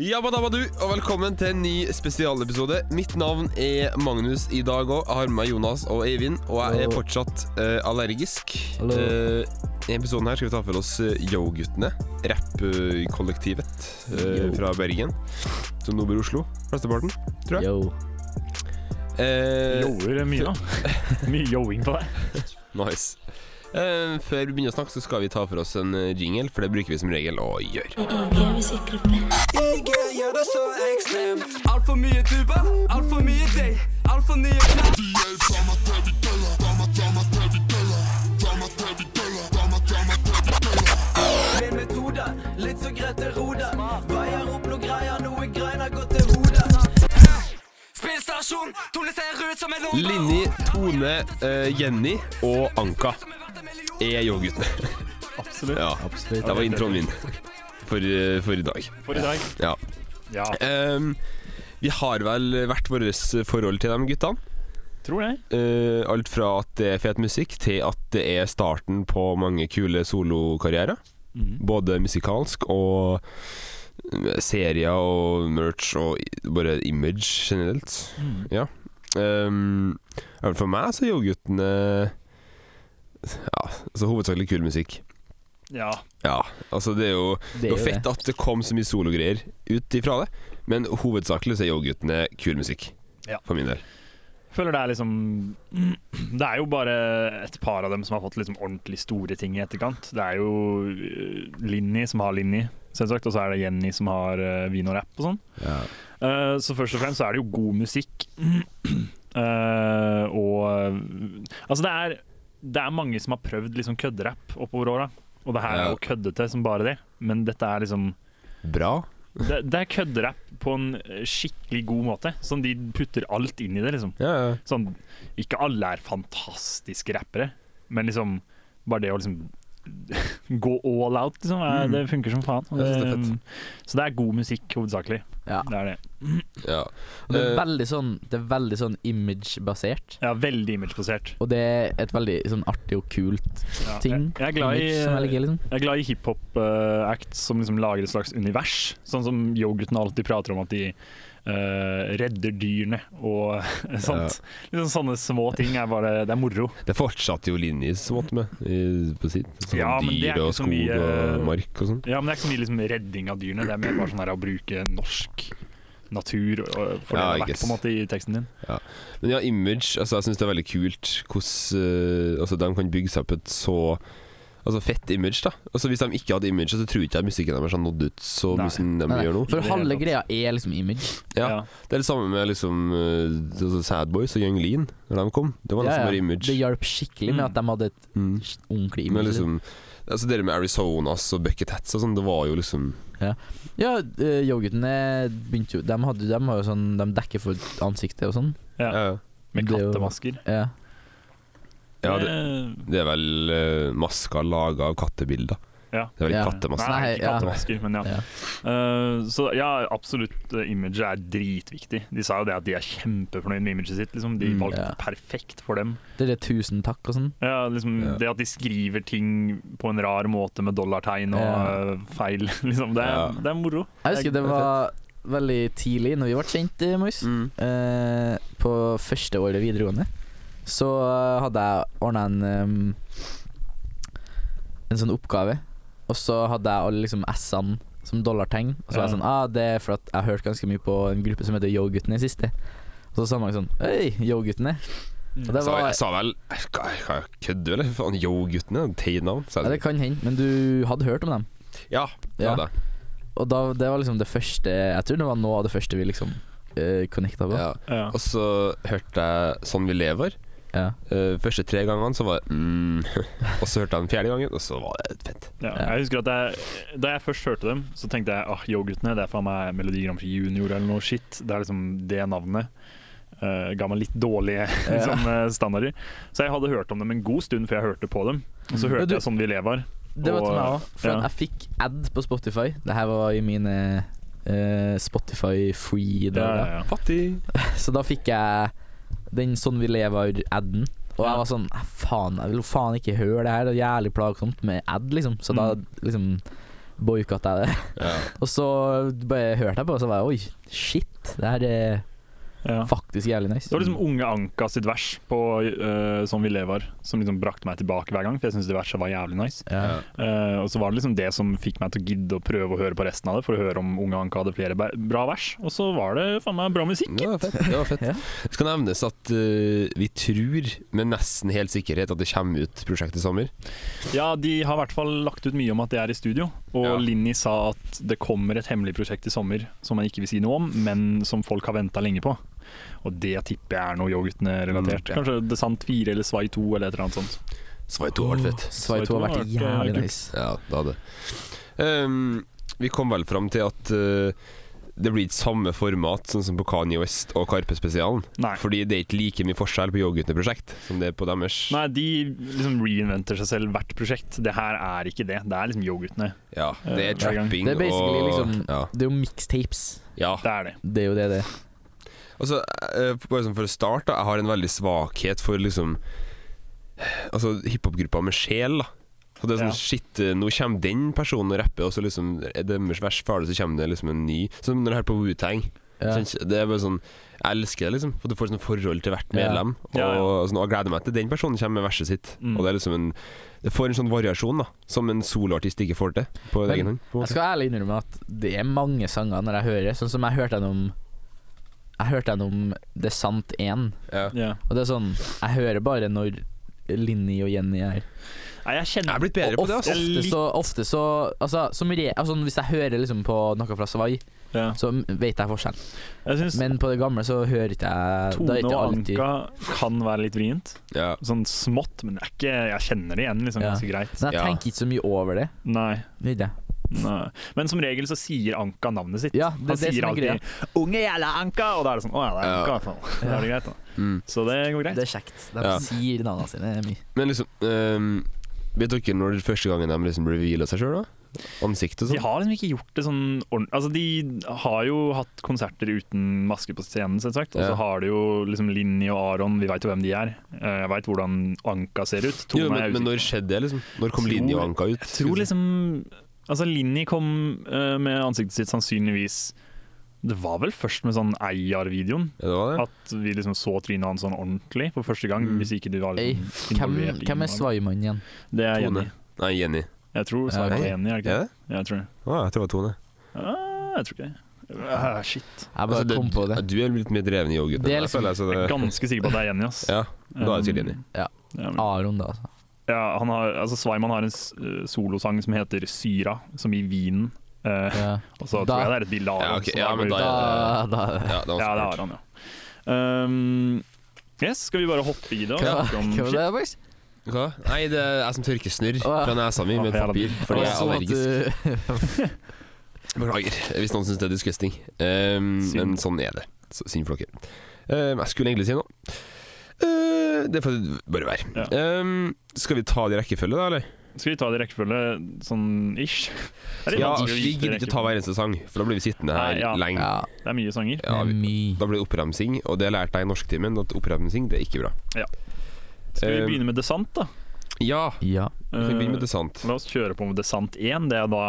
Jabbadabadu, og velkommen til en ny spesialepisode. Mitt navn er Magnus i dag òg. Jeg har med meg Jonas og Eivind, og jeg er fortsatt eh, allergisk. Hallo. Eh, I episoden her skal vi ta for oss uh, Yo-guttene, rappkollektivet uh, fra Bergen. Som nå bor i Oslo, flesteparten, tror jeg. Yo. Eh, Yoer mye, da. Mye yoing på deg. nice. Eh, før vi begynner å snakke, så skal vi ta for oss en eh, jingle, for det bruker vi som regel å gjøre. Jeg gjør det så ekstremt. Altfor mye tuber, altfor mye deg, altfor nye knall. Min metode, litt så greit til. Veier opp noe greier, noe greiner går til hodet. Spillstasjon, Tone ser ut som en Linni, Tone, eh, Jenny og Anka er Yo-guttene. Absolutt. Ja, Absolutt. det var introen min for, eh, for i dag. For i dag. Ja. Ja, Um, vi har vel hvert vårt forhold til de guttene. tror jeg. Uh, alt fra at det er fet musikk, til at det er starten på mange kule solokarrierer. Mm. Både musikalsk og serier og merch og bare image generelt. Mm. Ja. Um, for meg så er Yo-guttene Ja, altså hovedsakelig kul musikk. Ja. Ja, altså det er jo Det er jo fett det. at det kom så mye sologreier ut ifra det, men hovedsakelig så er Yo-guttene kul musikk. Ja. For min del. Føler det er liksom Det er jo bare et par av dem som har fått liksom ordentlig store ting i etterkant. Det er jo uh, Linni som har Linni, selvsagt, og så er det Jenny som har uh, vin og rap og sånn. Eh, så først og fremst så er det jo god musikk. Uh, og uh, Altså, det er, det er mange som har prøvd liksom kødderapp oppover åra. Og det her er jo køddete som bare det, men dette er liksom Bra. Det, det er kødderapp på en eh, skikkelig god måte. Sånn De putter alt inn i det. liksom Ja, ja. Sånn, Ikke alle er fantastiske rappere, men liksom bare det å liksom gå all out, liksom, er, Mm. det funker som faen. Det det- så det er god musikk, hovedsakelig. Ja. Det er det. Ja. Og det er Eh, veldig sånn Det er veldig sånn image-basert. Ja, Veldig imagebasert. Og det er et veldig sånn artig og kult Ja. ting. Jeg, jeg er glad i, som liksom. jeg er glad i hiphop-acts som liksom lager et slags univers. Sånn som yoghurten alltid prater om at de Uh, redder dyrene og sånt. Liksom Sånne små ting er bare Det er moro. det fortsatte jo Linni smått med i, på sitt. Sånn Ja, men det dyr og så skog mye- og mark og sånn. Ja, men det er ikke så mye liksom redding av dyrene. Det er mer bare sånn her å bruke norsk natur og for det Ja, det guess. på en måte i teksten din. Ja. Men ja, image altså Jeg syns det er veldig kult hvordan uh, altså, de kan bygge seg opp et så Altså fett image, da. Altså Hvis de ikke hadde image, så tror jeg ikke musikken deres hadde nådd ut så mye som de Nei, gjør nå. For Det halve greia er liksom image. Ja, Det er det samme med liksom uh, Sad Boys og Young Lean, når de kom. Det var nesten bare image. Det hjalp skikkelig med Mm. at de hadde et Mm. ordentlig Men image. liksom Altså Dere med Arizonas og Bucket Hats og sånn, det var jo liksom Ja, uh, yoghurtene begynte jo De, hadde, de har jo sånn De dekker for ansiktet og sånn. Ja. Ja, Med er kattemasker. Ja. ja det, Eh, det er vel uh, masker laga av kattebilder. Ja. Det var litt Ja. kattemasker. Nei, ikke ja. kattemasker, men ja. Ja. Eh, så ja, absolutt. uh, Imaget er dritviktig. De sa jo det at de er kjempefornøyd med imaget sitt. Liksom. De Mm, valgte ja. perfekt for dem. Det er det tusen takk og sånn. Ja, liksom, Ja. Det at de skriver ting på en rar måte med dollartegn og Ja. uh, feil, liksom. Det er, Ja. det er moro. Jeg husker det var veldig tidlig, når vi ble kjent, eh, Mois. Mm. Uh, på første året videregående så eh, hadde jeg ordna en um, En sånn oppgave. Og så hadde jeg alle liksom S-ene som dollartegn. Og så var jeg sånn Ah, det er for at jeg har hørt ganske mye på en gruppe som heter Yo-guttene i siste. Og så sa mange sånn oi, Yo-guttene. Og det var jeg sa vel kødder du, eller? Faen, Yo-guttene? Teit navn. Ja, det kan hende, men du hadde hørt om dem. Ja, det Ja. hadde jeg. Og da, det var liksom det første Jeg tror det var noe av det første vi liksom uh, connecta på. Ja. Ja. Og så hørte jeg Sånn vi lever. Ja. Uh, første tre gangene så var det mm. Og så hørte jeg den fjerde gangen, og så var det fett. Ja, Ja. jeg husker at jeg, Da jeg først hørte dem, så tenkte jeg ah, Yo-guttene, det er faen meg Melodi Grand Prix Junior eller noe shit. Det er liksom det navnet. Uh, ga meg litt dårlige liksom, standarder. Så jeg hadde hørt om dem en god stund før jeg hørte på dem. Og så hørte du- jeg Sånn vi lever. Det var til meg òg. For ja. jeg fikk ad på Spotify. Det her var i mine uh, Spotify free-dager. ja, ja. Fattig. Så da fikk jeg den Sånn vi lever-aden. Og jeg var sånn "Eh, Faen, jeg vil jo faen ikke høre det her. Det er jævlig plagsomt med ad, liksom. Så da Mm. liksom boikotta jeg det. Ja. Og så bare hørte jeg på, og så var jeg oi, shit, det her er Ja. faktisk jævlig nice. Det var liksom Unge Anka sitt vers på uh, Som vi lever, som liksom brakte meg tilbake hver gang. For jeg syns det verset var jævlig nice. Ja. Uh, og så var det liksom det som fikk meg til å gidde å prøve å høre på resten av det, for å høre om Unge Anka hadde flere bra vers. Og så var det faen meg bra musikk. Det var fett. Det var fett. Ja. Det skal nevnes at uh, vi tror med nesten helt sikkerhet at det kommer ut prosjekt i sommer. Ja, de har i hvert fall lagt ut mye om at det er i studio. Og Ja. Linni sa at det kommer et hemmelig prosjekt i sommer som man ikke vil si noe om, men som folk har venta lenge på. Og det tipper jeg er noe Yo-guttene-relatert. Mm, ja. Kanskje Desant 4 eller Svai 2 eller et eller annet sånt. Svai 2 har vært fett. Svai 2 har vært Svai 2 har vært, jævlig eh, nice. Ja, det hadde um, Vi kom vel fram til at uh, det blir ikke samme format sånn som på Kanye West og Karpe-spesialen. Fordi det er ikke like mye forskjell på Yo-guttene-prosjekt som det er på deres. Nei, de liksom reinventer seg selv hvert prosjekt. Det her er ikke det. Det er liksom Yo-guttene. Ja, det er Eh, trapping Det er basically og liksom ja. Det er jo mixtapes. ja. Det er det. Det er jo det det er. Altså, bare sånn for å starte, jeg har en veldig svakhet for liksom Altså hiphop-grupper med sjel, da. Så det er sånn, Ja. shit, eh, nå kommer den personen og rapper, og så liksom er deres vers ferdig, så kommer det liksom en ny. Som når det hører på Wu-Tang. Ja. Det er bare sånn Jeg elsker det, liksom. For du får sånn forhold til hvert medlem. Ja, ja. Og, sånn, og gleder meg til den personen kommer med verset sitt. Mm. Og det er liksom en Det får en sånn variasjon, da. Som en soloartist ikke får til på Men egen hånd. Jeg skal ærlig innrømme at det er mange sanger når jeg hører, sånn som jeg hørte gjennom Jeg hørte gjennom Det er sant 1, Ja. Og det er sånn Jeg hører bare når Linni og Jenny er Nei, jeg Jeg kjenner er blitt bedre på det, ofte, altså. ofte så, ofte så Altså, som re, altså Hvis jeg hører liksom på noe fra Svai, ja. så vet jeg forskjellen. Jeg Men på det gamle så hører ikke jeg Tone ikke og alltid Anka kan være litt vrient. Ja. Sånn smått, men det er ikke, jeg kjenner det igjen liksom Ja. ganske greit. Men jeg Ja. tenker ikke så mye over det. Nei, jeg. nei. Men som regel så sier Anka navnet sitt. Ja, det Han er det sier er alltid 'Unge jævla Anka', og da er det sånn 'Å ja, det er Anka', i hvert fall. Da er det greit, da. Mm. Så det går greit. Det er kjekt. De Ja. sier navnene sine mye. Men liksom um, Vet dere når det første gangen de liksom reveala seg sjøl, da? Ansiktet sånn. De har liksom ikke gjort det sånn ordentlig Altså, de har jo hatt konserter uten maske på scenen, selvsagt. Og så Ja. har de jo liksom Linni og Aron, vi veit jo hvem de er. Eh, Jeg veit hvordan Anka ser ut. Jo, er men, men når skjedde det, liksom? Når kom Linni og Anka ut? Jeg tror liksom Altså, Linni kom uh, med ansiktet sitt sannsynligvis Det var vel først med sånn Eyar-videoen Ja, det var det? at vi liksom så trynet hans sånn ordentlig for første gang. Mm. Hvis ikke du var Ei, liksom Hvem, hvem er det. Svaimannen igjen? Det er Tone. Jenny. Nei, Jenny. Jeg tror Ja, er Jenny, er det ikke? det? Ja, jeg tror det. Å, jeg tror det var Tone. Ah, jeg tror ikke det. Ah, shit. Jeg bare Altså, kom på det. Du er litt mer dreven i yoghurt. Er meg, liksom- jeg, Jeg er ganske sikker på at det er Jenny, ass. ja, da er det sikkert Jenny. Ja. Ja, Aron, da, altså. Ja, han har, altså Sveiman har en eh, solosang som heter 'Syra', som i vinen. Uh, Ja. og så tror jeg det er et bilde av Ja, som ja, har men da Da, da Ja, det Ja, det har han, ja. Um, yes, skal vi bare hoppe i det og Hva snakke om var shit? det, boys? Hva? Nei, det er jeg som tørker snørr fra nesa mi med papir fordi jeg er Sånn allergisk. Beklager hvis noen syns det er disgusting. Um, men sånn er det. Så, synd for dere. Um, jeg skulle egentlig si noe. Uh, det får det bare være. Ja. Um, skal vi ta det i rekkefølge, da, eller? Skal vi ta det i rekkefølge sånn ish? Ja, vi gidder ikke ta hver eneste sang, for da blir vi sittende her Nei, ja. lenge. Ja, Det er mye sanger. Ja, vi, da blir det oppramsing, og det lærte jeg i norsktimen, at oppramsing det er ikke bra. Ja. Skal vi Um, begynne med Desant, da? Ja, Ja. vi kan begynne med Eh, desant. La oss kjøre på med Desant 1. Det er da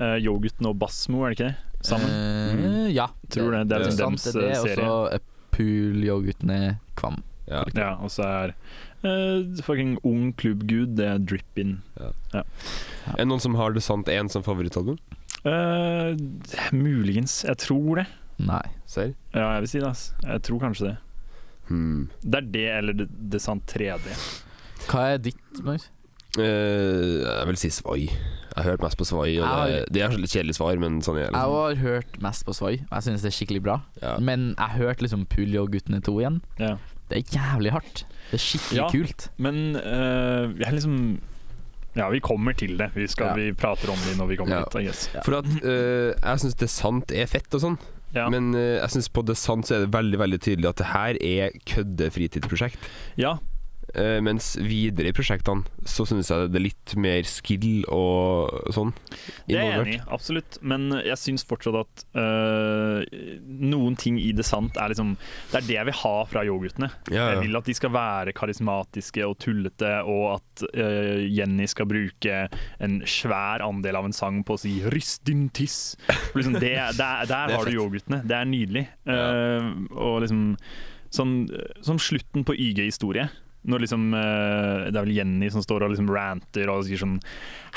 uh, Yoghurten og Basmo, er det ikke det? Sammen? Eh, ja. Tror det, det er liksom sant, dems, det er eh, det, serie. Og så Pool-yoghurtene Kvam. Ja. Ja, og så er uh, fucking ung klubbgud, det er Drip-In. Er det noen som har det sant én som favorittalbum? Uh, muligens. Jeg tror det. Nei. Serr? Ja, jeg vil si det. ass. Jeg tror kanskje det. Hmm. Det er det eller det, sant 3D. Hva er ditt, Magnus? Uh, jeg vil si Svai. Jeg har hørt mest på Svai. Og har- det, det er litt kjedelig svar, men sånn er det. Jeg Liksom. har hørt mest på Svai, og jeg synes det er skikkelig bra. Ja. Men jeg hørte liksom Puljo og Guttene 2 igjen. Ja. Det er jævlig hardt. Det er skikkelig Ja. kult. Men uh, jeg er liksom Ja, vi kommer til det. Vi, skal, Ja. vi prater om det når vi kommer Ja. dit. Yes. Ja. For at uh, jeg syns det sant er fett og sånn, Ja. men uh, jeg synes på det sant så er det veldig veldig tydelig at det her er kødde fritidsprosjekt. ja. Eh, mens videre i prosjektene så syns jeg det er litt mer skill og sånn Det er jeg enig i, absolutt. Men jeg syns fortsatt at øh, noen ting i det sant er liksom Det er det jeg vil ha fra yoghurtene. Ja, Jeg vil at de skal være karismatiske og tullete, og at øh, Jenny skal bruke en svær andel av en sang på å si 'ryst din tiss'. Liksom det, der der Det har du yoghurtene. Det er nydelig. Ja. Og liksom sånn, Som slutten på YG-historie. Når liksom eh, Det er vel Jenny som står og liksom ranter og sier sånn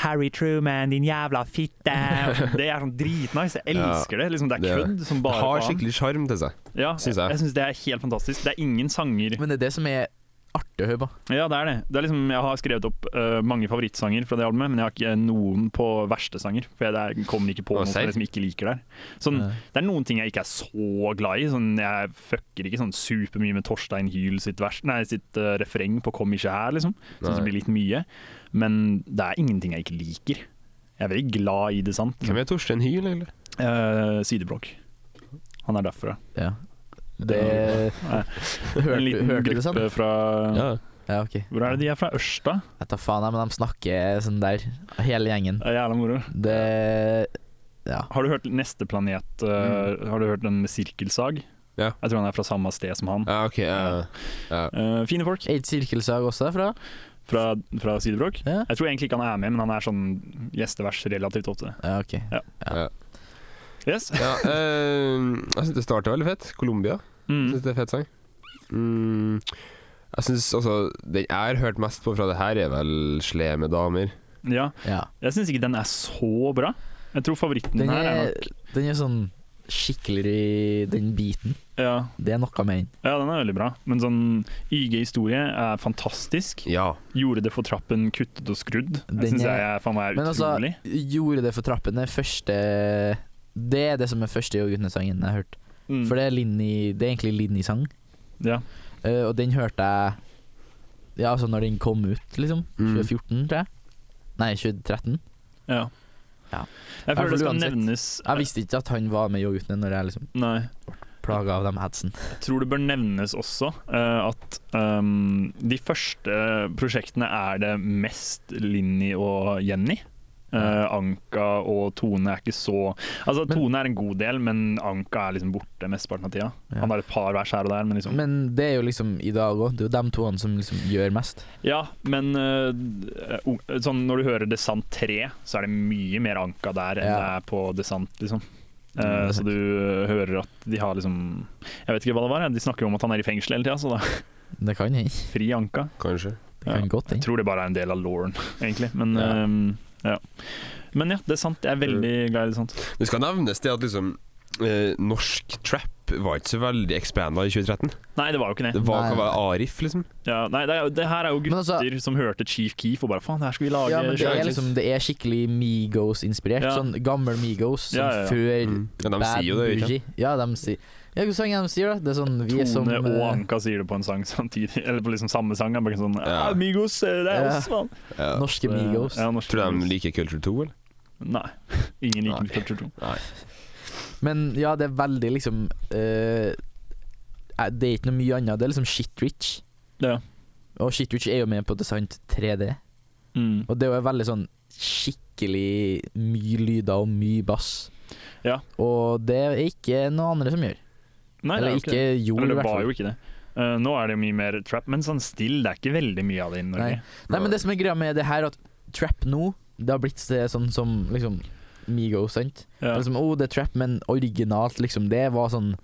Harry Truman, din jævla fitte. Det er sånn dritnice. Jeg elsker det. Liksom, det er kødd som Det bare har skikkelig sjarm til seg. Ja, synes jeg, jeg. jeg syns det er helt fantastisk. Det er ingen sanger Men det er det som er artig å høre på. Ja, det er det. det er liksom, jeg har skrevet opp uh, mange favorittsanger fra det albumet, men jeg har ikke noen på verste sanger. For jeg der kommer ikke på noe som jeg liksom ikke liker der. Sånn, Ja. det er noen ting jeg ikke er så glad i. Sånn, jeg fucker ikke sånn supermye med Torstein Hyl sitt, vers, nei, sitt uh, refreng på 'Kom ikke her', liksom. Sånn som blir litt mye. Men det er ingenting jeg ikke liker. Jeg er veldig glad i det, sant. Hvem er Torstein Hyl, eller? Uh, Sideblokk. Han er derfra. Ja. Det hørte, en liten hørte du sånn? gruppe fra Ja. Ja, okay. Hvor er det de er fra? Ørsta? Jeg tar faen, jeg, men de snakker sånn der, hele gjengen. Det er jævla moro. Det Ja. Har du hørt Neste planet? uh, Har du hørt den med sirkelsag? Ja. Jeg tror han er fra samme sted som han. ja, ok. Ja. ja. Uh, fine folk Eit Sirkelsag også derfra? fra, fra Sidebrok. Ja. Jeg tror egentlig ikke han er med, men han er sånn gjestevers relativt ofte. Ja, ok. ja. Yes. ja eh, jeg syns det starter veldig fett. Colombia. Mm. syns det er fet sang. Mm, jeg syns altså Den jeg har hørt mest på fra det her, er vel 'Slemme damer'. Ja. Ja. Jeg syns ikke den er så bra. Jeg tror favoritten Den her er er, nok den er sånn skikkelig den biten. ja, Det er noe med den. ja, den er veldig bra. Men sånn YG-historie er fantastisk. Ja. Gjorde det for trappen, kuttet og skrudd. Den jeg syns er- jeg er, faen meg er Men altså, utrolig. gjorde det for trappen er første Det er det som er første Joguttene-sangen jeg har hørt. Mm. For det er, Linni, det er egentlig Linni-sang. Ja. Uh, og den hørte jeg Ja, altså når den kom ut, liksom. Mm. 2014, tror jeg. Nei, 2013. ja. Ja. Jeg føler det skal uansett. nevnes Jeg visste ikke at han var med i når jeg liksom Nei. plaga av dem hadsen. Jeg tror det bør nevnes også uh, at um, de første prosjektene er det mest Linni og Jenny. Eh, Anka og Tone er ikke så Altså Men- Tone er en god del, men Anka er liksom borte mesteparten av tida. Ja. Han har et par vers her og der, men liksom Men det er jo liksom i dag òg. Det er jo de toene som liksom gjør mest. Ja, men uh, sånn når du hører Desant 3, så er det mye mer Anka der enn Ja. det er på Desant, liksom. Er så du hører at de har liksom Jeg vet ikke hva det var, de snakker jo om at han er i fengsel hele tida, så da Det kan jeg. fri Anka. Kanskje. Det kan Ja. godt Jeg jeg tror det bare er en del av Lauren, egentlig. Men Ja. Ja. Men ja, det er sant. Jeg er veldig glad i det sant. Det skal nevnes det at liksom eh, norsk trap var ikke så veldig expanda i 2013. Nei, det var jo ikke det. Det var hva var Arif, liksom. Ja, nei, det, er, det her er jo gutter altså- som hørte Chief Keef og bare faen, her skal vi lage Ja, men det er liksom Det er skikkelig Migos-inspirert. Ja. Sånn gammel Migos som Ja, ja, ja. før Mm. Ja, de Bad sier jo det, ikke? Bougie. Ja, de sier Ja, hva sang er de sier, da? Det er sånn Vi Tone som og eh, Anka sier det på en sang samtidig. Eller på liksom samme sang. Bare sånn Ja. Amigos, eh, det er Ja. oss, mann. Ja. norske Migos. Ja, norske Tror du de liker Culture 2, eller? Nei. Ingen liker Nei. Culture 2. Nei. Men ja, det er veldig liksom eh, eh, Det er ikke noe mye annet. Det er liksom Shitrich. Ja. Og Shitrich er jo med på Design 3D. Mm. Og det er jo veldig sånn skikkelig mye lyder og mye bass. Ja. Og det er ikke noe andre som gjør. Nei, er Eller ikke jord, Eller det var jo ikke det. Uh, nå er det mye mer trap, men sånn still, det er ikke veldig mye av det i Norge. Nei. Nei, men det som er greia med det her, at trap nå Det har blitt sånn som liksom Migos, sant? Ja. Liksom, oh, det er trap, men originalt, liksom. Det var sånn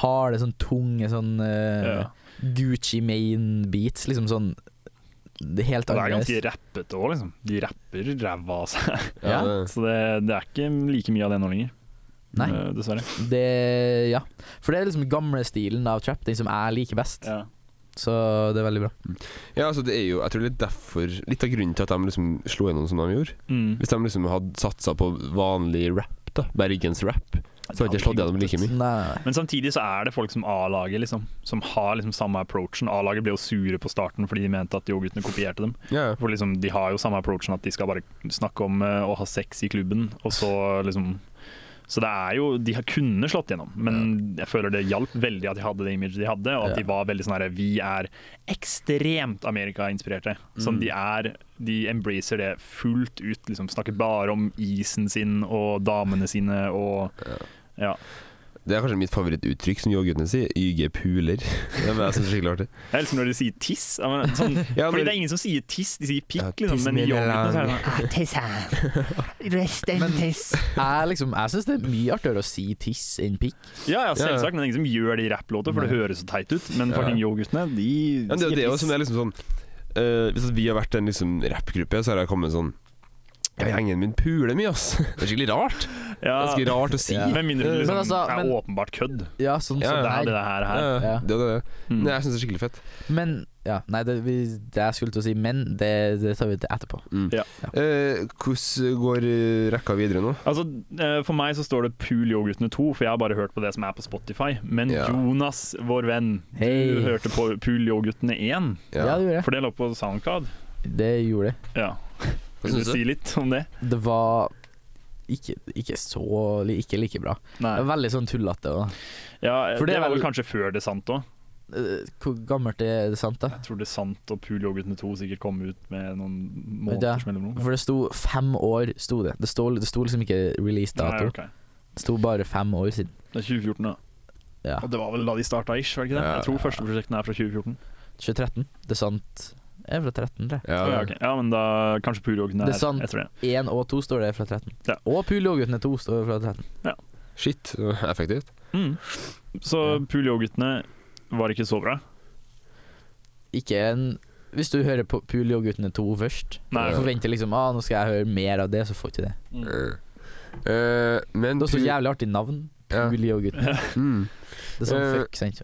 harde, sånn tunge, sånn uh, Ja. Gucci main beats, liksom sånn Det er helt annerledes. det er ganske rappete òg, liksom. De rapper ræva av seg. Ja. Så det, det er ikke like mye av det nå lenger. Nei. Eh, dessverre. Det Ja. For det er liksom gamle stilen av trap, den som jeg liker best. Ja. Så det er veldig bra. Ja, altså det er jo Jeg tror det er derfor Litt av grunnen til at de liksom slo gjennom som de gjorde. Mm. Hvis de liksom hadde satsa på vanlig rap, da bergensrap, så hadde de slått gjennom like mye. Nei. Men samtidig så er det folk som A-laget, liksom. Som har liksom samme approachen. A-laget ble jo sure på starten fordi de mente at yoghurtene kopierte dem. Ja, For liksom, De har jo samme approachen at de skal bare snakke om uh, å ha sex i klubben, og så liksom Så det er jo De har kunne slått gjennom, men jeg føler det hjalp veldig at de hadde det imaget de hadde, og at de var veldig sånn herre Vi er ekstremt Amerika-inspirerte. Som Mm. de er. De embracer det fullt ut. Liksom Snakker bare om isen sin og damene sine og Ja. Det er kanskje mitt favorittuttrykk, som yoghurtene sier. YG puler. Det er jeg synes det skikkelig artig. Jeg elsker når de sier tiss. Mener, Sånn, Ja, fordi det er ingen som sier tiss, de sier pikk, Ja, liksom. Men det sånn Tiss her. Rest en tiss. Jeg, liksom, jeg syns det er mye artigere å si tiss enn pikk. Ja, ja, selvsagt, men det er ingen som gjør det i rapplåter, for det høres så teit ut. Men Ja. fucking yoghurtene, de Ja, det, er jo sier det tiss. som er liksom sånn uh, Hvis vi har vært en liksom rappgruppe, så har det kommet sånn Ja, gjengen min puler mye, ass. Det er skikkelig rart. Ja, Ganske rart å si. Ja. Med mindre det liksom Men altså, er åpenbart kødd. Ja, sånn Ja, som ja, Det er det det her. Her. ja. Ja. Det er det. Mm. Nei, jeg syns det er skikkelig fett. Men ja, nei, det, vi, det jeg skulle til å si men, det, det tar vi til etterpå. Mm. Ja. Eh, hvordan går eh, rekka videre nå? Altså, eh, For meg så står det Pool Yoghurtene 2, for jeg har bare hørt på det som er på Spotify. Men Ja. Jonas, vår venn, Hei. du hørte på Pool Yoghurtene 1. Ja, det gjorde jeg. For det lå på SoundCloud. Det gjorde det. Ja. Hva Vil du syns du? si litt om det? Det var ikke, ikke så Ikke like bra. Nei. Det var veldig sånn tullete. Og, Ja, For det, det var vel kanskje før det sant òg. Eh, hvor gammelt er det sant, da? Jeg tror det er sant og Pool Yoghurtene 2 sikkert kom ut med noen måneders mellomrom. For det sto fem år, sto det. Det sto, det sto liksom ikke release-dato. Nei. Det sto bare fem år siden. Det er 2014, da. Ja. Og det var vel da de starta ish, var det ikke det? Ja, Jeg tror ja. første prosjektene er fra 2014. 2013. Det er sant er fra 13, tror jeg. Ja, ja, ok. ja, men da kanskje Pool er, Det er er sant. etter det. 1 og 2 står det fra 13. Ja. Og Poolyoghurtene 2 står fra 13. Shit, så effektivt. Mm. Så Ja. Pool var ikke så bra. Ikke en Hvis du hører på Poolyoghurtene 2 først, Nei, og forventer liksom ah, nå skal jeg høre mer av det, så får du ikke det. Eh, men Det er så pu- jævlig artig navn. Ja. Mm. Det er sånn Eh, fuck, sant?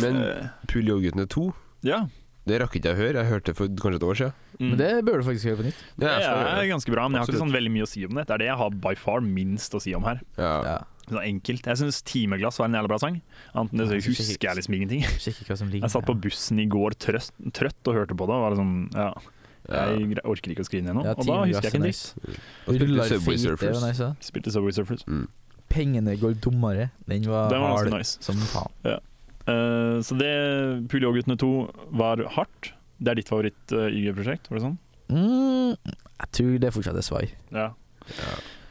Men Eh, to 2, Ja. Det rakk ikke jeg å høre. Jeg hørte det for kanskje et år siden. Mm. Men det bør du faktisk høre på nytt. Det er, det er ganske bra, men jeg har ikke sånn veldig mye å si om det. Det er det jeg har by far minst å si om her. Ja. Ja. Sånn enkelt. Jeg syns 'Timeglass' var en jævla bra sang. Anten det så jeg husker jeg liksom ingenting. Jeg satt på bussen i går trøst, trøtt og hørte på det. Og var liksom, ja, jeg orker ikke å skrive ned noe. Ja, og da husker jeg ikke en dritt. Og spilte Subway Surfers. nice. Spilte Subway Surfers. Mm. Pengene går dummere. Den var, Den var hard nice. som faen. Eh, så det Puljåguttene 2 var hardt. Det er ditt favoritt-YG-prosjekt, var det sånn? Mm, jeg tror det fortsatt er svai. Ja.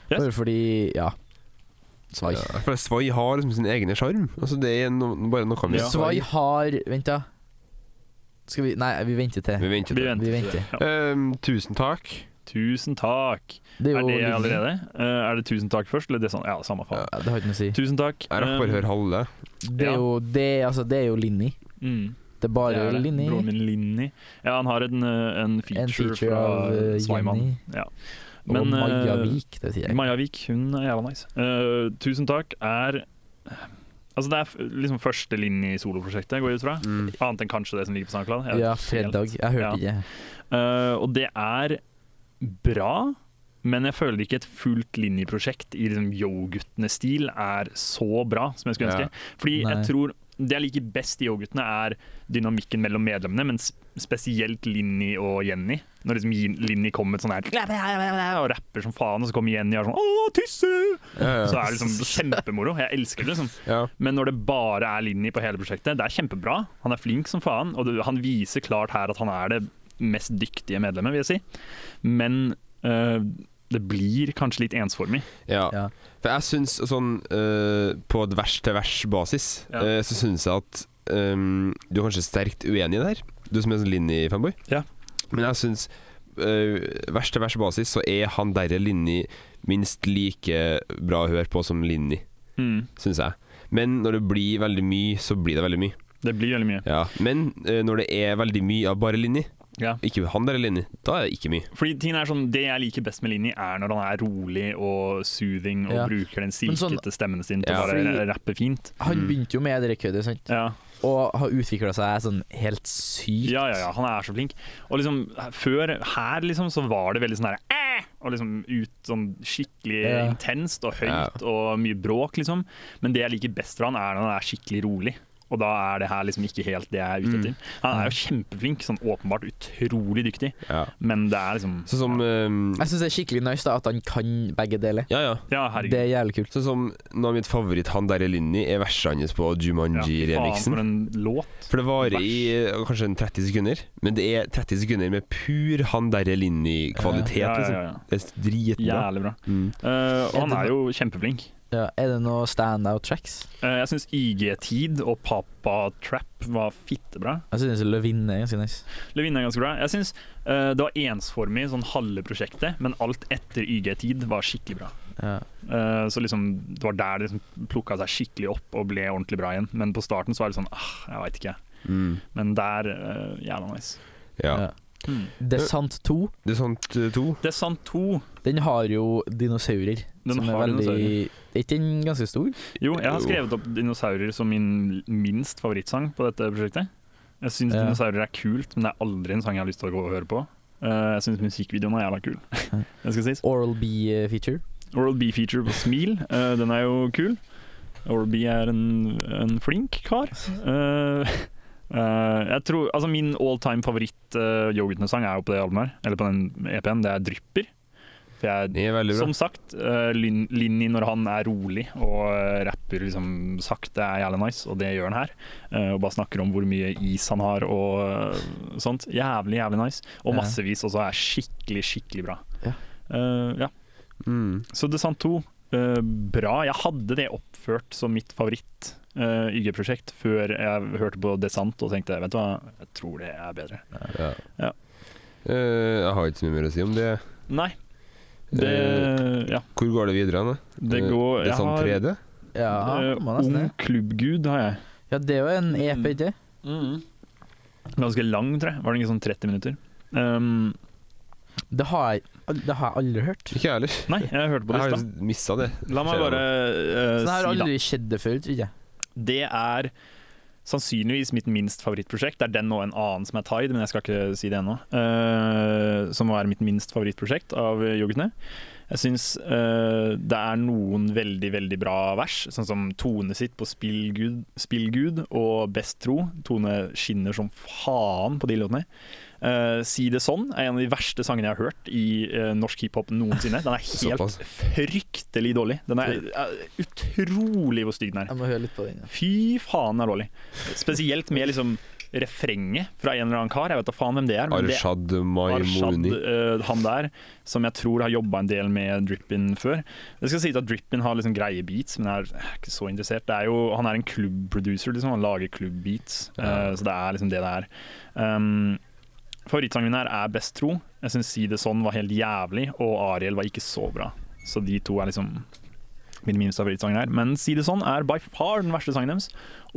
Yes. Bare fordi Ja. Svai. Ja, for Svai har liksom sin egen sjarm. Altså, det er no, bare noe med Ja. Svai har Vent, da. Skal vi Nei, vi venter til. Vi venter Vi til. venter. Vi venter. Ja. Ehm, tusen takk. Tusen takk. Det er Er det allerede? Uh, er det tusen takk først, eller det er sånn? Ja, samme faen. Ja, det har ikke noe å si. Tusen takk. Jeg rakk bare å høre halve. Det er jo Det, altså, det er jo Linni. Mm, Det er bare det er. Linni. Broren min Linni. Ja, han har en, eh, en feature, En feature fra av uh, Svaimann. Jenny. Ja. Og Maja eh, Vik, det sier jeg. Maja Vik, hun er jævla nice. Uh, tusen takk er Altså Det er liksom første linje i soloprosjektet, går jeg ut fra. Mm. Annet enn kanskje det som ligger på SoundCloud. Ja, fredag. Jeg hørte ikke. Uh, og det er bra, men jeg føler ikke et fullt linjeprosjekt i liksom Yo-guttene-stil er så bra som jeg skulle Ja. ønske. Fordi Nei. jeg tror det jeg liker best i Yo-guttene, er dynamikken mellom medlemmene, men spesielt Linni og Jenny. Når liksom Linni kommer med sånn her og rapper som faen, og så kommer Jenny og er sånn Å, tisse! Ja, ja. Så er det liksom kjempemoro. Jeg elsker det. liksom ja. men når det bare er Linni på hele prosjektet, det er kjempebra. Han er flink som faen, og det, han viser klart her at han er det mest dyktige medlemmet, vil jeg si. Men uh, det blir kanskje litt ensformig. Ja. Ja. For jeg syns sånn uh, På et vers-til-vers-basis Ja. uh, så syns jeg at um, du er kanskje sterkt uenig der, du som er sånn Linni-fanboy. Ja. Men jeg syns uh, vers-til-vers-basis så er han derre Linni minst like bra å høre på som Linni, Mm. syns jeg. Men når det blir veldig mye, så blir det veldig mye. Det blir veldig mye. Ja. Men uh, når det er veldig mye av bare Linni, Ja. ikke han eller Linni, da er det ikke mye. Fordi tingen er sånn, Det jeg liker best med Linni, er når han er rolig og soothing og Ja. bruker den silkete sånn- stemmen sin til Ja, å bare fordi- rappe fint. Han Mm. begynte jo med det køddet, sant? Ja. Og har utvikla seg sånn helt sykt. ja, ja, ja, han er så flink. Og liksom, før her liksom, så var det veldig sånn her Og liksom ut sånn skikkelig Ja. intenst og høyt og mye bråk, liksom. Men det jeg liker best fra han, er når han er skikkelig rolig. Og da er det her liksom ikke helt det jeg er ute etter. Han er jo kjempeflink, sånn åpenbart utrolig dyktig, Ja. men det er liksom Sånn som ehm, Jeg syns det er skikkelig nice da at han kan begge deler. Ja, ja. Ja, herregud. Det er jævlig kult. Sånn som noe av mitt favoritt, han der er Linni, er verset hans på Ja, Jumanji-remixen. for en låt. For det varer i eh, kanskje en 30 sekunder, men det er 30 sekunder med pur han derre Linni-kvalitet, Ja, ja, liksom. ja, ja. Det er dritbra. Jævlig bra. Mm. Uh, og han Er er jo kjempeflink. Ja, er det noe standout tracks? Eh, jeg syns IG-tid og Papa Trap var fittebra. Jeg synes Løvinne er ganske nice. Løvinne er ganske bra. Jeg syns eh, det var ensformig sånn halve prosjektet, men alt etter YG-tid var skikkelig bra. Ja. Eh, så liksom det var der det liksom plukka seg skikkelig opp og ble ordentlig bra igjen. Men på starten så var det sånn ah, jeg veit ikke. Mm. Men der uh, jævla nice. Ja. Ja. Desant 2, Det er sånt eh, to. Det er sant to. den har jo dinosaurer. Den som er veldig. Er ikke den ganske stor? Jo, jeg har skrevet opp dinosaurer som min minst favorittsang på dette prosjektet. Jeg syns Ja. dinosaurer er kult, men det er aldri en sang jeg har lyst til å gå og høre på. Eh, jeg syns musikkvideoen er jævla kul. det skal sies. Oral B-feature. Oral B-feature på Smil, eh, den er jo kul. Oral B er en, en flink kar. Eh, eh, jeg tror, altså Min all time favoritt uh, Yoghurtene-sang er jo på det albumet eller på den EP-en. Det er 'Drypper'. For jeg, som sagt, uh, Lin, Linni når han er rolig og uh, rapper liksom sakte, er jævlig nice, og det gjør han her. Uh, og bare snakker om hvor mye is han har og uh, sånt. Jævlig, jævlig nice. Og massevis også er skikkelig, skikkelig bra. Ja. Eh, ja. Mm. Så Desant 2, eh, bra. Jeg hadde det oppført som mitt favoritt eh, YG-prosjekt før jeg hørte på Desant og tenkte vet du hva, jeg tror det er bedre. Ja. Ja. Uh, jeg har ikke så mye mer å si om det. Nei. Det Ja. Hvor går det videre? Anne? Det går Det har 3D? Ja, Ung klubbgud har jeg. Ja, det er jo en EP, ikke mm. Ganske lang, tror jeg. Var det ikke sånn 30 minutter? Um, Det har jeg, det har jeg aldri hørt. Ikke jeg heller. nei, jeg hørte på Jeg har mista det. La meg bare eh, Sånn har aldri skjedd det før, tror jeg. Det er sannsynligvis mitt minst favorittprosjekt. Det er den og en annen som er Tide, men jeg skal ikke si det ennå. Uh, som er mitt minst favorittprosjekt av yoghurtene. Jeg syns uh, det er noen veldig, veldig bra vers, sånn som Tone sitt på Spillgud, Spillgud og Best tro. Tone skinner som faen på de låtene. Eh, si det sånn er en av de verste sangene jeg har hørt i uh, norsk hiphop noensinne. Den er helt fryktelig dårlig. Den er uh, utrolig hvor stygg den er. Jeg må høre litt på den. ja. Fy faen, den er dårlig. Spesielt med liksom refrenget fra en eller annen kar. Jeg vet da faen hvem det er. Arshad Arshad, Maimoni. eh, han der, som jeg tror har jobba en del med Drippin før. Det skal sies at Drippin har liksom greie beats, men jeg er ikke så interessert. Det er jo, han er en klubbproducer, liksom. Han lager klubbbeats, Ja. eh, så det er liksom det det er. Um, Favorittsangen min her er Best tro. Jeg syns Si det sånn var helt jævlig, og Ariel var ikke så bra. Så de to er liksom min minste favorittsanger her. Men Si det sånn er by far den verste sangen deres.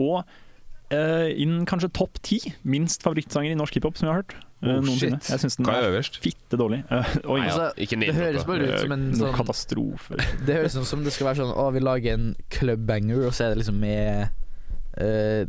Og uh, innen kanskje topp ti minst favorittsanger i norsk hiphop som jeg har hørt. Uh, Oh, shit. Jeg syns den er øverst? fitte dårlig. Uh, oi, Nei. Altså, Det høres bare ut som en sånn katastrofe. Det høres ut som det skal være sånn Å, vi lager en clubbanger, og så er det liksom med uh,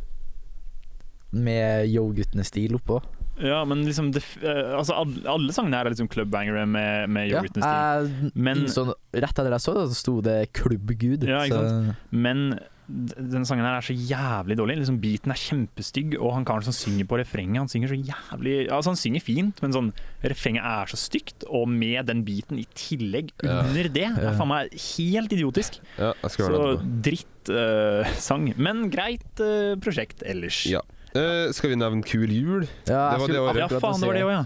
Med Yo-guttene-stil oppå. Ja, men liksom det, eh, altså, alle, alle sangene her er liksom clubbangere med, med Ja, team jeg Men- innså rett etter jeg så det, så sto det 'Klubbgud'. Ja, ikke så, Men denne sangen her er så jævlig dårlig. Liksom Beaten er kjempestygg, og han karen som synger på refrenget, han synger så jævlig Altså, han synger fint, men sånn refrenget er så stygt, og med den beaten i tillegg Ja. under det, er Ja. faen meg helt idiotisk. Ja, jeg skal Så høre det etterpå. drittsang. men greit uh, prosjekt ellers. Ja. Eh, skal vi nevne Kul jul? ja, Det var det året. Ja, faen, det var det også, òg, ja.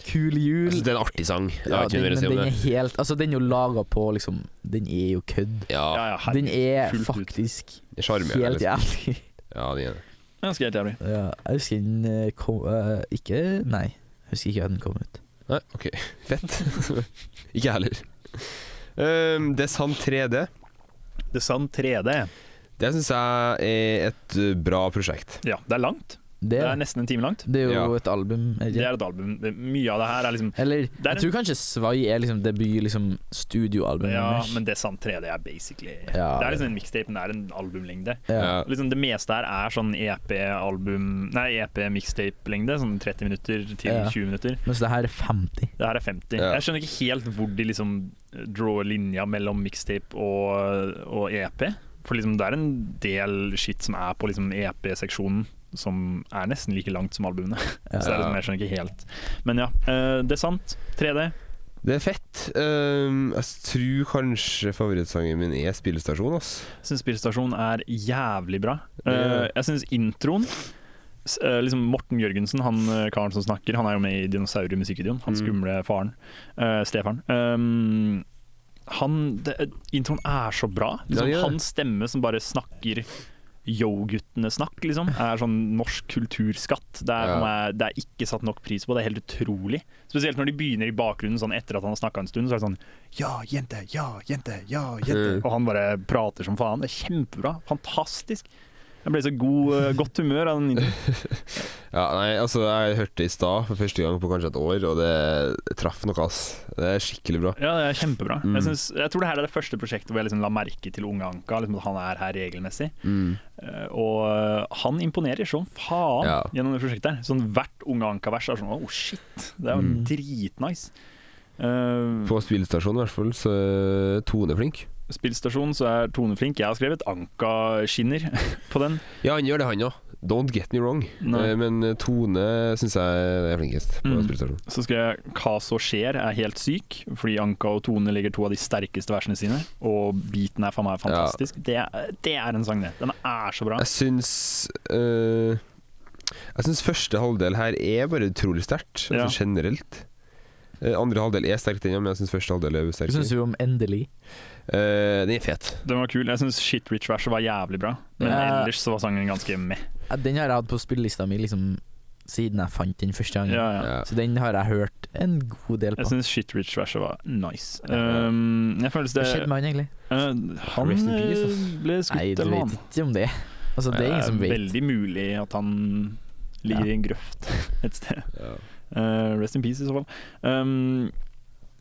Kul jul. Altså, det er en artig sang. Ja, den, men si den er helt Altså, den er jo laga på liksom Den er jo kødd. Ja, ja, ja. Den er faktisk Charme, helt liksom. jævlig. Ja, den er det. Ganske helt jævlig. Ja, jeg husker den eh, kom uh, Ikke Nei, jeg husker ikke at den kom ut. Nei, OK. Fett. ikke jeg heller. Um, det er sant 3D. Det er sant 3D. Det syns jeg er et uh, bra prosjekt. Ja, det er langt. Det, Det er nesten en time langt. det er jo Ja. et album. Ikke? det er et album. Mye av det her er liksom Eller er jeg tror kanskje Svai er liksom debut liksom studioalbumet Ja, deres. men det Sant 3D er basically Ja. Det er liksom en mixtape, men det er en albumlengde. ja. Liksom Det meste her er sånn EP-album Nei, EP-mixtape-lengde. Sånn 30 minutter til Ja. 20 minutter. Mens det her er 50. Det her er 50. Ja. Jeg skjønner ikke helt hvor de liksom drawer linja mellom mixtape og, og EP. For liksom, det er en del shit som er på liksom EP-seksjonen som er nesten like langt som albumene. Så det er liksom, jeg skjønner ikke helt. Men ja, eh, det er sant. 3D. Det er fett. Ehm, jeg tror kanskje favorittsangen min er 'Spillestasjon'. Ass. Jeg syns 'Spillestasjon' er jævlig bra. Eh, jeg syns introen eh, liksom Morten Jørgensen, han karen som snakker, han er jo med i Dinosaurer-musikkvideoen. Han Mm. skumle faren. Uh, stefaren. Um, han, det, introen er så bra. Liksom, ja, hans stemme som bare snakker yo-guttene-snakk, liksom, er sånn norsk kulturskatt. Det er, meg, det er ikke satt nok pris på. Det er helt utrolig. Spesielt når de begynner i bakgrunnen sånn etter at han har snakka en stund. Så er det sånn Ja, jente, ja, jente, ja, jente. Mm. Og han bare prater som faen. Det er kjempebra. Fantastisk. Jeg ble så god, eh, godt humør av den introen. Ja, nei, altså Jeg hørte det i stad for første gang på kanskje et år, og det traff noe. ass Det er skikkelig bra. Ja, det er kjempebra. Mm. Jeg, synes, jeg tror det her er det første prosjektet hvor jeg liksom la merke til unge Anka. Liksom at han er her regelmessig. Mm. Eh, og eh, han imponerer som faen Ja. gjennom det prosjektet. her Sånn Hvert unge Anka-vers er sånn oh shit, det er jo Mm. dritnice. Uh, På spillstasjonen i hvert fall, så Tone flink. Spillstasjon så er Tone flink. Jeg har skrevet Anka-skinner på den. Ja, han gjør det, han òg. Don't get me wrong. Nei. Eh, Men Tone syns jeg er flinkest på Mm. spillstasjon. Så skrev jeg Hva så skjer er helt syk, fordi Anka og Tone ligger to av de sterkeste versene sine. Og beaten er for meg fantastisk. Det, er, det er en sang, det. Den er så bra. Jeg syns øh, Jeg syns første halvdel her er bare utrolig sterkt, Ja. altså generelt. Eh, andre halvdel er sterkt ennå, men jeg syns første halvdel er Hva sterk. syns du om Endelig? Eh, den er fet. Den var kul. Jeg syns Shit Rich Rash var jævlig bra, men Ja. ellers så var sangen ganske meh. Ja, Den har jeg hatt på spillelista mi liksom siden jeg fant den første gangen. Ja. Så den har jeg hørt en god del på. Jeg syns Shit Rich Rash var nice. Um, jeg føler Hva skjedde med han egentlig? uh, Han ble skutt, peace, uh, ass. ble Nei, skutt du eller noe. vet ikke om det. Altså, det er ingen som vet. veldig mulig at han ligger Ja. i en grøft et sted. Ja. Uh, rest in peace, i så fall. Um,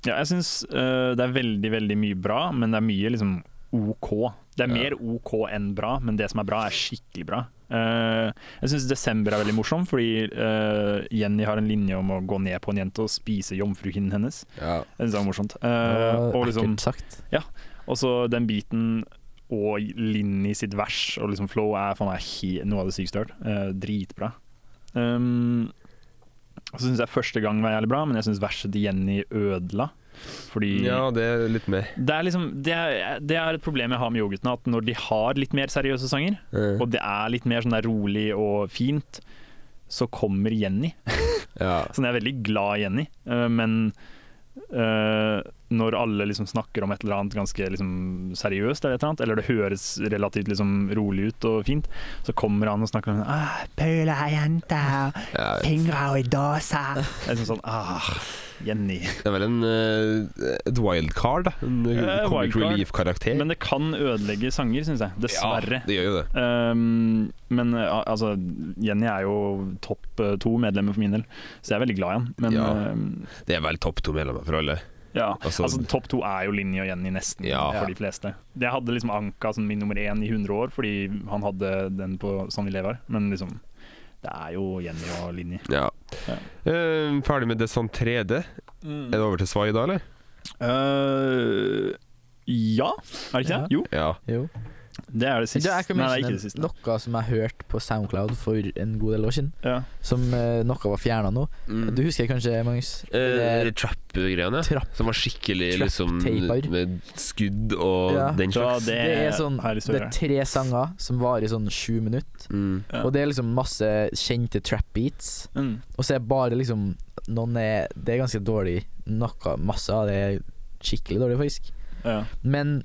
ja, jeg syns uh, det er veldig, veldig mye bra, men det er mye liksom OK. Det er Ja. mer OK enn bra, men det som er bra, er skikkelig bra. Uh, jeg syns Desember er veldig morsom, fordi uh, Jenny har en linje om å gå ned på en jente og spise jomfruhinnen hennes. Ja. Jeg synes det er morsomt. Det Uh, ja, og liksom sagt. og så den biten og Linni sitt vers og liksom flow er for meg noe av det sykeste jeg har hørt. Eh, dritbra. Um, så syns jeg første gang var jævlig bra, men jeg syns verset til Jenny ødela. Fordi ja, det er litt mer. det er liksom det er, det er et problem jeg har med yoghurtene, at når de har litt mer seriøse sanger, mm. og det er litt mer sånn der rolig og fint, så kommer Jenny. ja. Så jeg er veldig glad i Jenny, eh, men eh, når alle liksom snakker om et eller annet ganske liksom seriøst, eller, et eller, annet, eller det høres relativt liksom rolig ut og fint, så kommer han og snakker om ah, Pøla jente, ja. fingre i dåsa. Jeg synes sånn ah, Jenny. Det er vel en eh, et wildcard, da. En eh, Eh, comic relief-karakter. Men det kan ødelegge sanger, syns jeg. Dessverre. Ja, det gjør jo det. Um, men uh, altså, Jenny er jo topp uh, to medlemmer for min del, så jeg er veldig glad i han. Men Ja. um, Det er vel topp to medlemmer for alle. Ja, Altså- altså, Topp to er jo Linni og Jenny nesten Ja. for de fleste. Jeg hadde liksom Anka som min nummer én i 100 år, fordi han hadde den på Sånn vi lever. Men liksom, det er jo Jenny og Linni. Ja. Ja. Uh, ferdig med Descent 3D. Er det over til Svai da, eller? Uh, ja, er det ikke Ja. det? Jo, Ja. Jo. Det er det siste. siste. er ikke, Nei, det er ikke det siste. noe som jeg hørte på Soundcloud for en god del år siden, Ja. som uh, noe var fjerna nå. Mm. Du husker kanskje, Magnus? Uh, Det er Trap-greiene. Trapp. Som var skikkelig Trap liksom med skudd og Ja. den Så slags. det, Det er sånn Det er tre sanger som varer i sånn sju minutter. Mm. Ja. Og det er liksom masse kjente trap beats. Mm. Og så er bare liksom Noen er Det er ganske dårlig. Noe, masse av det er skikkelig dårlig, faktisk. Ja. Men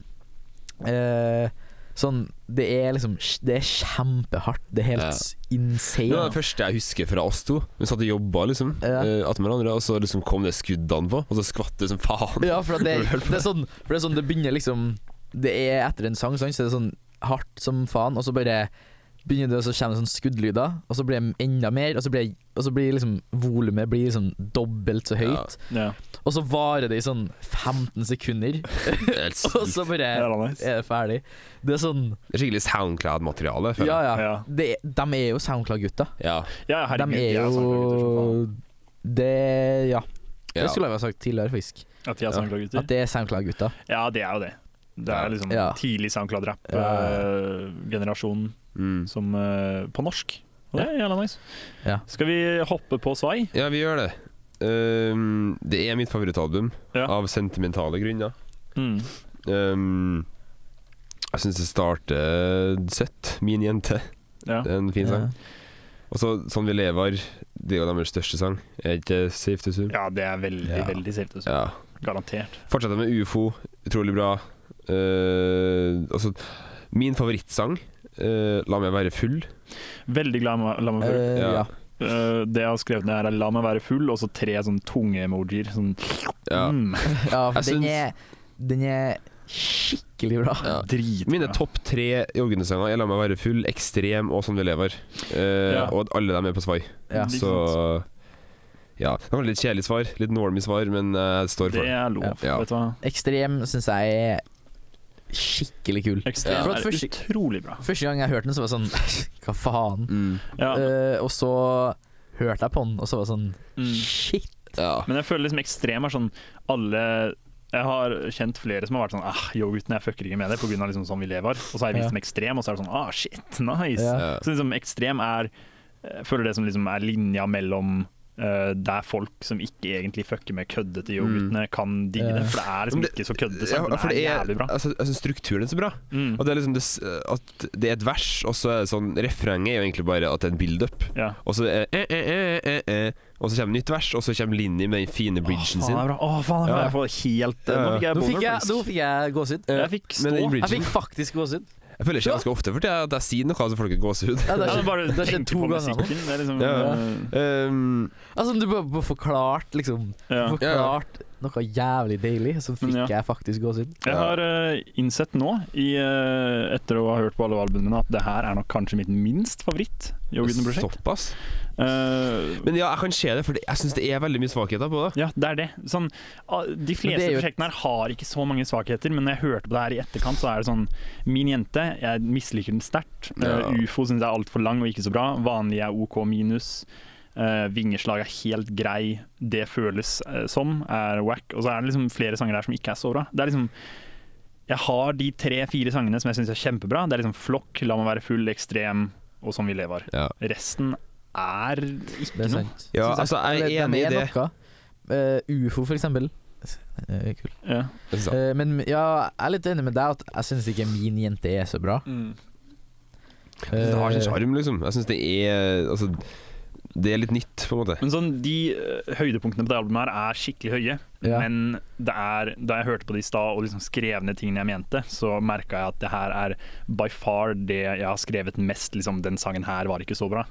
eh, sånn Det er liksom Det er kjempehardt. Det er helt Ja. insane. Det var det første jeg husker fra oss to. Vi satt og jobba liksom Ja. eh, hverandre, og så liksom kom det skuddene på, og så skvatt det som faen. Ja, for det, det er sånn For det er sånn Det begynner liksom Det er etter en sang, sånn, så er det sånn hardt som faen, og så bare begynner det, og så kommer det sånn skuddlyder, og så blir det enda mer, og så blir, og så blir liksom volumet blir liksom dobbelt så høyt, Ja. og så varer det i sånn 15 sekunder, er og så bare Det er nice. er det ferdig. Det er sånn skikkelig Soundcloud-materiale. Ja, ja. Ja. Det, de er jo SoundCloud-gutta. Ja. Ja, De er jo Det Ja. Ja. Det skulle jeg ha sagt tidligere, faktisk. At de er SoundCloud-gutter? At det er SoundCloud-gutta. Ja, det er jo det. Det er liksom Ja. tidlig Ja. SoundCloud-rap-generasjon Mm. som eh, på norsk. Og det er jævla nice. Ja. Skal vi hoppe på Svai? Ja, vi gjør det. Um, det er mitt favorittalbum, Ja. av sentimentale grunner. Mm. Um, jeg syns det starter søtt. Min jente. Ja. Det er en fin sang. Og så Sånn vi lever, det er jo deres største sang. Er ikke Safe to Zoom'? ja, det er veldig, Ja. veldig safe to zoom. Ja. Garantert. Fortsetter med ufo. Utrolig bra. Uh, altså, min favorittsang, eh, 'La meg være full'. Veldig glad i La meg full. Uh, Ja. ja. Uh, det jeg har skrevet ned, er 'la meg være full', og så tre sånn tunge emojier. Sånn Ja. mm, ja, for Jeg den syns- er Den er skikkelig bra. Ja. dritbra. Mine topp tre joggesanger er 'La meg være full', 'Ekstrem' og 'Sånn vi lever'. Eh, Ja. Og alle dem er på Svai. Ja. Så ja. Det var litt kjedelig svar, litt normy svar, men jeg står for det. er lov, Ja. vet du hva. Ekstrem syns jeg er skikkelig kul. Ekstrem For at er første- utrolig bra. Første gang jeg hørte den, så var det sånn Hva faen? Mm. Ja. Uh, og så hørte jeg på den, og så var det sånn Mm. Shit. Ja. Men jeg føler liksom ekstrem er sånn alle Jeg har kjent flere som har vært sånn ah, Yo, gutten, jeg fucker ikke med det pga. Liksom sånn vi lever. Og så har jeg vist Ja. dem ekstrem, og så er det sånn ah, shit, nice. Ja. Ja. Så liksom ekstrem er Jeg føler det som liksom er linja mellom eh, der folk som ikke egentlig fucker med køddete yoghurtene, mm. kan digge det. For det er liksom det- ikke så køddete. Ja, sang, men det er jævlig bra. altså, synes strukturen er så bra. Mm. Og det er liksom det, at det er et vers, og så er det sånn Refrenget er jo egentlig bare at det er en build-up. Ja. Og så er eh, eh, eh, eh, eh, Og så kommer nytt vers, og så kommer Linni med den fine bridgen Åh, sin. faen, det er bra. Åh, faen, er bra. Ja. Jeg får helt Ja. Nå fikk jeg jeg, jeg gåsehud. Jeg fikk stå. Jeg fikk faktisk gåsehud. Jeg føler ikke ganske ofte for jeg, at jeg sier noe, så folk har gåsehud. Ja, det er har skjedd bare det har tenke to ganger er liksom Ja. Um, Altså, du bare, bare forklart liksom ja. Forklart noe jævlig deilig, så fikk Ja. jeg faktisk gåsehud. Jeg har uh, innsett nå, i, uh, etter å ha hørt på alle albumene, at det her er nok kanskje mitt minst favoritt Yogutten-prosjekt. såpass. Uh, Men ja, jeg kan se det, for jeg syns det er veldig mye svakheter på det. ja, det er det. Sånn, ah, de fleste jo prosjektene her har ikke så mange svakheter, men når jeg hørte på det her i etterkant, så er det sånn Min jente, jeg misliker den sterkt. Ja. Uh, Ufo syns jeg er altfor lang og ikke så bra. Vanlig er OK minus. Eh, vingeslag er helt grei. Det føles uh, som er wack. Og så er det liksom flere sanger der som ikke er så bra. Det er liksom Jeg har de tre-fire sangene som jeg syns er kjempebra. Det er liksom Flokk, La meg være full, Ekstrem og Som vi lever. Ja, Resten er ikke Det er noe. ja altså, jeg er enig i de det. noe. Uh, Ufo, for eksempel. Eh, kul. Ja. Eh, men ja, jeg er litt enig med deg at jeg syns ikke min jente er så bra. Det har sin sjarm, liksom. Jeg syns det er Altså, det er litt nytt, på en måte. Men sånn, de eh, høydepunktene på det albumet her er skikkelig høye. Ja. Men det er, da jeg hørte på det i stad og liksom skrev ned tingene jeg mente, så merka jeg at det her er by far det jeg har skrevet mest. Liksom, den sangen her var ikke så bra.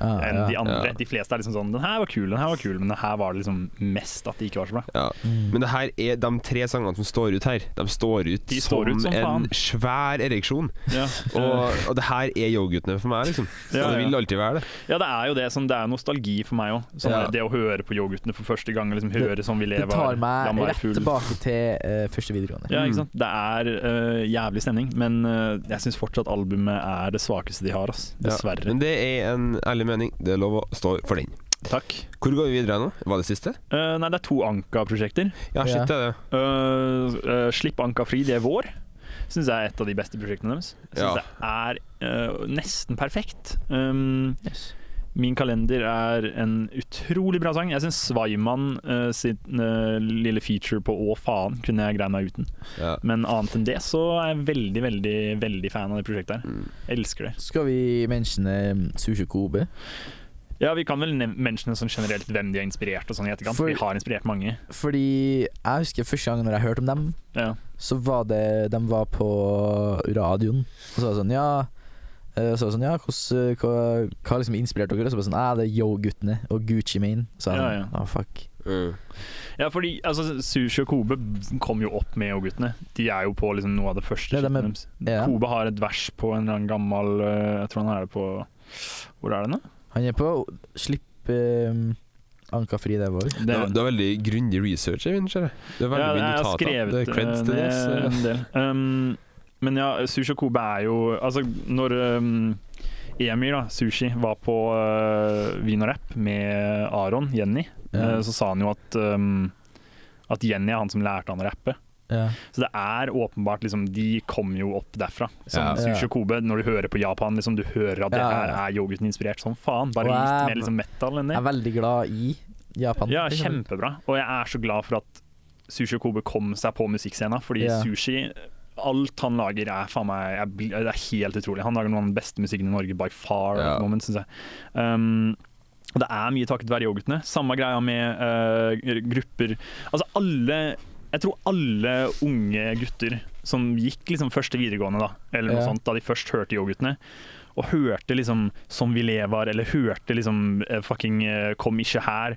Ja, enn ja. de andre. Ja. De fleste er liksom sånn Den her var kul, den her var kul, men det her var det liksom mest at det ikke var så bra. Ja. Mm. Men det her er de tre sangene som står ut her. De står ut, De som, står ut som en faen. svær ereksjon. Ja, Og, og det her er yoghurtene for meg, liksom. Ja, og det vil alltid være det. ja det er jo det. Sånn, det er nostalgi for meg òg. Sånn, Ja. Det å høre på yoghurtene for første gang, liksom høre som vi lever. Det tar meg meg rett full. tilbake til uh, første videregående. Ja, Mm. ikke sant? Det er uh, jævlig stemning, men uh, jeg syns fortsatt albumet er det svakeste de har. Ass. Ja. Dessverre. Men det er en ærlig mening. Det er lov å stå for den. Takk. Hvor går vi videre nå? Var det siste? Uh, nei, det er to Anka-prosjekter. Ja, shit, det er det. Uh, uh, Slipp Anka fri, det er vår. Syns jeg er et av de beste prosjektene deres. Syns Ja. det er nesten perfekt. Um, Yes. Min kalender er en utrolig bra sang. Jeg syns Svaiman uh, sitt uh, lille feature på Å faen kunne jeg greid meg uten. Ja. Men annet enn det så er jeg veldig, veldig veldig fan av det prosjektet her. Mm. Jeg elsker det. Skal vi mentionne Sushi Kobe? Ja, vi kan vel mentionne sånn generelt hvem de har inspirert og sånn i etterkant. For- Vi har inspirert mange. Fordi jeg husker første gang når jeg hørte om dem, Ja. så var det De var på radioen, og så var det sånn Ja eh, så var det sånn, ja, hvordan, hva, hva liksom inspirerte dere? Og så var det sånn, ja, det er Yo-guttene og Gucci Mane. Så Ja, sånn, ja. ah, fuck. Mm. Ja, fordi altså, Sushi og Kobe kom jo opp med Yo-guttene. De er jo på liksom, noe av det første. Det, de er- deres. ja. Kobe har et vers på en eller annen gammel eh, Jeg tror han er det på Hvor er det nå? Han er på Slipp um, Anka fri, det er vår. Det, er, det er veldig grundig research, jeg, ser jeg. Det er veldig ja, mye notater. Det er creds eh, til det. Um, men ja, Sushi og Kobe er jo Altså, når um, Emir, da, Sushi, var på uh, Vin og Rap med Aron, Jenny, Ja. uh, så sa han jo at um, At Jenny er han som lærte han å rappe. Ja. Så det er åpenbart liksom, De kom jo opp derfra. Som Ja. Sushi og Kobe. Når du hører på Japan, liksom, du hører at det her er yoghurten inspirert som faen. Bare litt mer liksom, metal enn det. Jeg er veldig glad i Japan. Ja, liksom. kjempebra. Og jeg er så glad for at Sushi og Kobe kom seg på musikkscena, fordi Ja. Sushi Alt han lager er faen meg er, Det er helt utrolig. Han lager noe av den beste musikken i Norge by far. Ja. moment, synes jeg. Um, og det er mye takket være yoghurtene. Samme greia med uh, grupper Altså alle Jeg tror alle unge gutter som gikk liksom første videregående, da, eller noe Ja. sånt, da de først hørte yoghurtene, og hørte liksom 'Som vi lever', eller hørte liksom eh, fucking eh, 'Kom ikke her',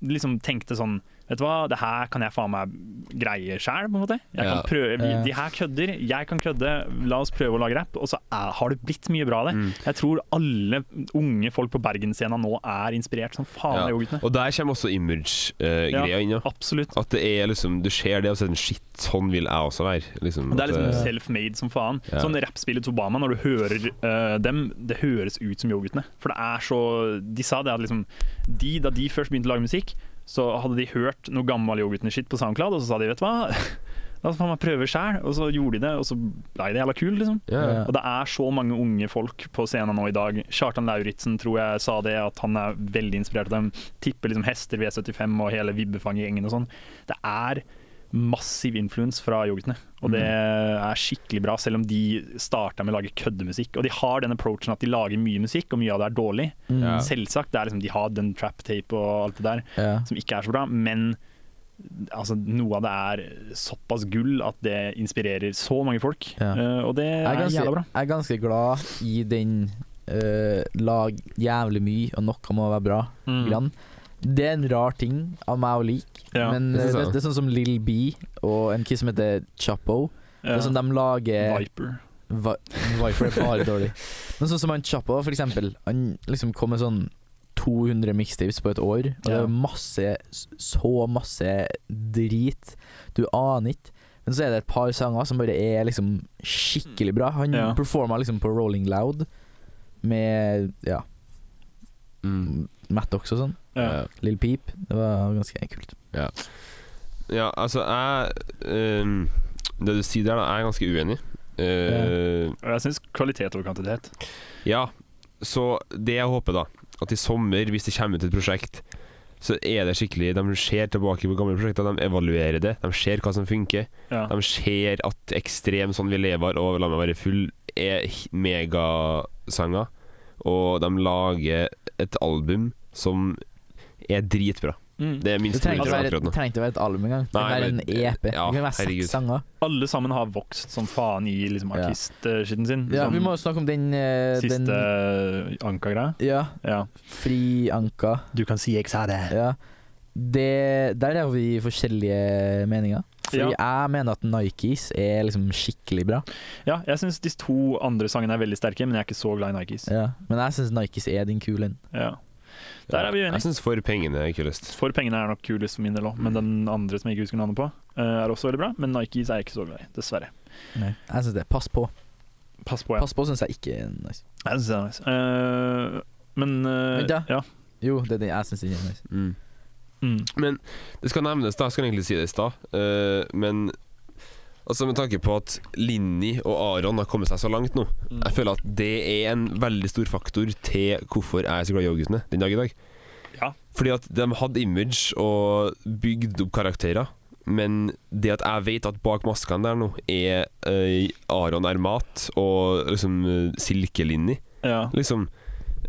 liksom tenkte sånn Vet du hva, det her kan jeg faen meg greie sjæl, på en måte. Jeg kan prøve. De her kødder, jeg kan kødde, la oss prøve å lage rapp. Og så er, har det blitt mye bra av det. Mm. Jeg tror alle unge folk på Bergensscena nå er inspirert som faen Ja. av yoghurtene. Og der kommer også image-greia inn. Ja. Absolutt. At det er liksom Du ser det og så er shit, sånn vil jeg også være. Liksom, Det er liksom at, eh, self-made som faen. Ja. Sånn rappspillet til Obama, når du hører uh, dem, det høres ut som yoghurtene. For det er så De sa det at liksom de, Da de først begynte å lage musikk, så hadde de hørt noe gammel yoghurtene-shit på SoundCloud, og så sa de vet du hva, la oss meg prøve sjæl. Og så gjorde de det, og så blei det jævla kult, liksom. Yeah, yeah. Og det er så mange unge folk på scenen nå i dag. Kjartan Lauritzen tror jeg sa det, at han er veldig inspirert av dem. Tipper liksom Hester V75 og hele Vibbefang-gjengen og sånn. Det er massiv influens fra yoghurtene, og det er skikkelig bra, selv om de starta med å lage køddemusikk. Og de har den approachen at de lager mye musikk, og mye av det er dårlig. Mm. Ja. Selvsagt, det er liksom, de har den trap-tape og alt det der Ja. som ikke er så bra, men altså, noe av det er såpass gull at det inspirerer så mange folk. Ja. Eh, og det er, er ganske, jævla bra. jeg er ganske glad i den uh, lag jævlig mye, og noe må være bra. Mm. Grann. Det er en rar ting av meg å like, Ja, men det eh, det, det er sånn som Lill B og en kid som heter Chapo. Det Ja. er sånn de lager Viper. Vi Viper er bare dårlig. Men sånn som han Chapo, for eksempel. Han liksom kom med sånn 200 mixtapes på et år, og det er masse, så masse drit. Du aner ikke. Men så er det et par sanger som bare er liksom skikkelig bra. Han Ja. performa liksom på Rolling Loud med ja, Mm. Mattox og sånn. Ja. Lill Peep. Det var ganske kult. Ja, altså, jeg um, Det du sier der, da, er ganske uenig. Uh, Og jeg syns kvalitet over kvantitet. ja, så det jeg håper, da, at i sommer, hvis det kommer ut et prosjekt, så er det skikkelig De ser tilbake på gamle prosjekter, de evaluerer det, de ser hva som funker. Ja. De ser at ekstrem sånn vi lever og La meg være full er megasanger, og de lager et album som er dritbra. Mm. Det er minst Det å være, akkurat nå. det trenger å være et album engang. Det kan være en EP. EP. Det kan være herregud. seks sanger. Alle sammen har vokst som faen i liksom, Ja. artistskitten sin. Ja, vi må jo snakke om den, uh, siste den Anka-greia. Ja, Ja. Fri Anka. Du kan si jeg sa det. Ja. Det, der har vi forskjellige meninger. Fordi jeg mener at Nikes er liksom skikkelig bra. ja, jeg syns de to andre sangene er veldig sterke, men jeg er ikke så glad i Nikes. Ja. Men jeg syns Nikes er din kule en. Ja. Der er vi Jeg uenige. syns For pengene er kulest. For pengene er nok kulest for min del òg, men den andre som jeg ikke husker navnet på, eh, er også veldig bra. Men Nikes er jeg ikke så glad i, dessverre. Nei. Jeg syns det. Pass på. Pass på, ja. Pass på syns jeg ikke er nice. Jeg synes det er nice. Uh, men uh, Vent da. ja. Jo, det er det jeg syns ikke er nice. Mm. Mm. Men det skal nevnes, da. Jeg skal egentlig si det i stad. uh, men altså med tanke på at Linni og Aron har kommet seg så langt nå, Mm. jeg føler at det er en veldig stor faktor til hvorfor jeg er så glad i yoghurtene den dag i dag. Ja. Fordi at de hadde image og bygd opp karakterer. Men det at jeg vet at bak maskene der nå er uh, Aron Ermat og liksom uh, Silkelinni ja. Liksom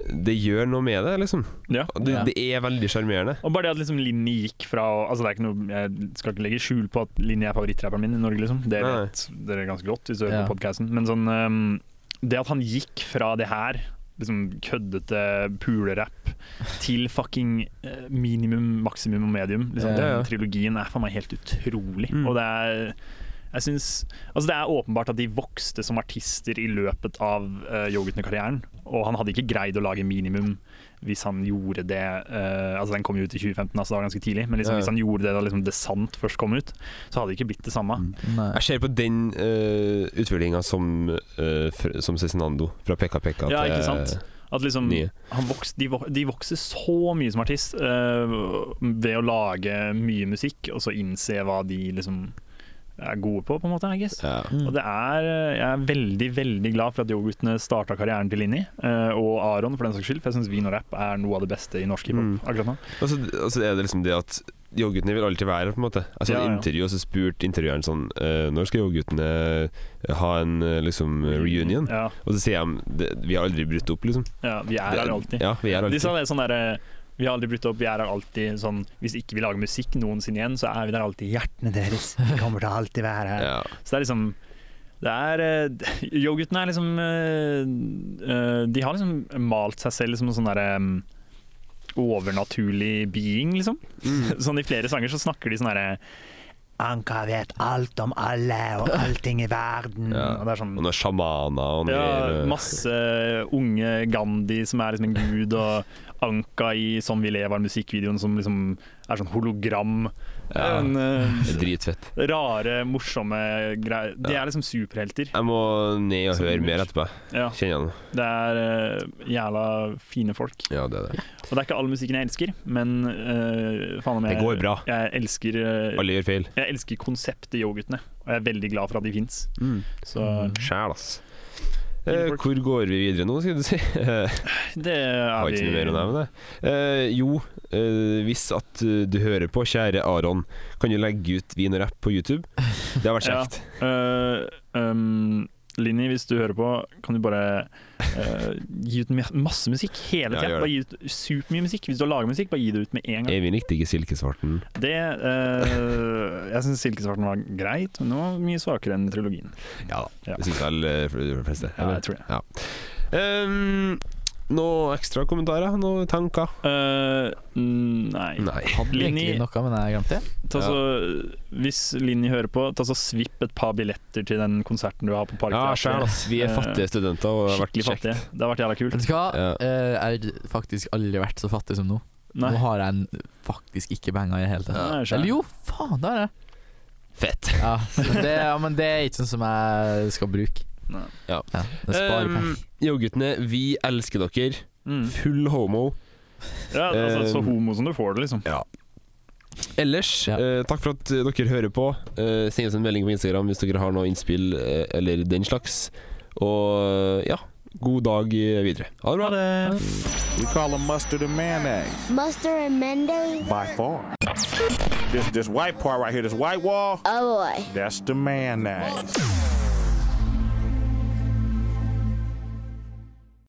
Det gjør noe med det, liksom. ja. Det, Ja. det er veldig sjarmerende. Og bare det at liksom Linni gikk fra Altså det er ikke noe Jeg skal ikke legge skjul på at Linni er favorittrapperen min i Norge, liksom. Det vet dere ganske godt hvis du hører Ja. på podkasten. Men sånn um, Det at han gikk fra det her, liksom køddete pulerapp, til fucking eh, minimum, maksimum og medium. Liksom, Ja, Den trilogien er for meg helt utrolig. Mm. Og det er jeg synes, altså Det er åpenbart at de vokste som artister i løpet av uh, yoghurtene-karrieren. Og han hadde ikke greid å lage minimum hvis han gjorde det uh, Altså Den kom jo ut i 2015, altså det var ganske tidlig. Men liksom, Ja. hvis han gjorde det da liksom Det Sant først kom ut, så hadde det ikke blitt det samme. Nei. Jeg ser på den uh, utviklinga som, uh, som Cezinando fra Pekka Pekka Ja, ikke sant? At liksom vokste, de, vok- de vokser så mye som artist uh, ved å lage mye musikk, og så innse hva de liksom er gode på, på en måte, I guess. Ja. Og det er, eh, jeg er veldig veldig glad for at Yo-guttene starta karrieren til Linni, eh, og Aron for den saks skyld. For jeg syns vin og rap er noe av det beste i norsk hiphop Mm. akkurat nå. Og så og så er det liksom det at Yo-guttene vil alltid være her, på en måte. Altså Ja, ja. intervju og så spurte intervjueren sånn eh, Når skal Yo-guttene ha en liksom reunion? Ja, Og så sier de Vi har aldri brutt opp, liksom. ja, vi er her alltid. Ja, vi er De sa det sånn derre Vi har aldri brutt opp, vi er her alltid sånn Hvis ikke vi lager musikk noensinne igjen, så er vi der alltid hjertene deres. Vi kommer til å alltid være her. Ja. Så det er liksom det er eh, Yo-guttene er liksom eh, eh, De har liksom malt seg selv som en sånn derre overnaturlig being, liksom. Mm. Sånn I flere sanger så snakker de sånn herre Anka vet alt om alle og allting i verden. Ja. og det er sånn Og noen sjamaner og noen ja, masse unge Gandhi som er liksom en gud, og Anka i 'Sånn vi lever', musikkvideoen som liksom er sånn hologram. Ja. en, uh, Dritfett. rare, morsomme greier. De Ja. er liksom superhelter. Jeg må ned og Som høre mer etterpå. Ja, Kjenner han. det er uh, jævla fine folk. Ja, det er det. Og det er ikke all musikken jeg elsker, men uh, faen om jeg Det går bra. Jeg elsker, Alle gjør feil. jeg elsker konseptet Yo-guttene, og jeg er veldig glad for at de fins. Så Sjæl, ass. Eh, hvor går vi videre nå, skal du si? Eh, det er Har ikke noe mer å nevne. Eh, jo, eh, hvis at eh, du hører på, kjære Aron, kan du legge ut vin og rapp på YouTube? Det har vært Ja. kjekt. Uh, um, Linni, hvis du hører på, kan du bare uh, gi ut masse musikk hele tida. Ja, bare gi ut supermye musikk. Hvis du har laget musikk, bare gi det ut med en gang. Jeg likte ikke Silkesvarten. Det, uh, jeg syns Silkesvarten var greit, men den var mye svakere enn trilogien. Ja da. Ja. Det syns vel eh, de fleste. Ja, jeg tror det. Ja. Um, noe ekstra kommentarer? Noen tanker? Eh, mm, nei. Nei. Hadde Linni- noe, men jeg glemte det. Ja. Hvis Linni hører på, ta så svipp et par billetter til den konserten du har på Ja, Parkteatret. sjæl. Vi er Eh, fattige studenter, og har har vært fattige. Det har vært jævla kult. Vet du hva? Ja. Eh, jeg har faktisk aldri vært så fattig som nå. Nei. Nå har jeg en- faktisk ikke penger i det hele tatt. Ja. Eller jo, faen, det har jeg. Fett. Ja, det, ja, men det er ikke sånn som jeg skal bruke. Nei. Ja, det sparer Um, penger. Yo-guttene, vi elsker dere. Mm. Full homo. Ja, altså, så Eh, homo som du får det, liksom. Ellers, Ja. eh, takk for at eh, dere hører på. Eh, send oss en melding på Instagram hvis dere har noe innspill eh, eller den slags. Og ja, god dag eh, videre. Ha det bra. We call them mustard and mayonnaise Mustard and mayonnaise? by far. This this white part right here, this white wall, Oh boy. that's the mayonnaise.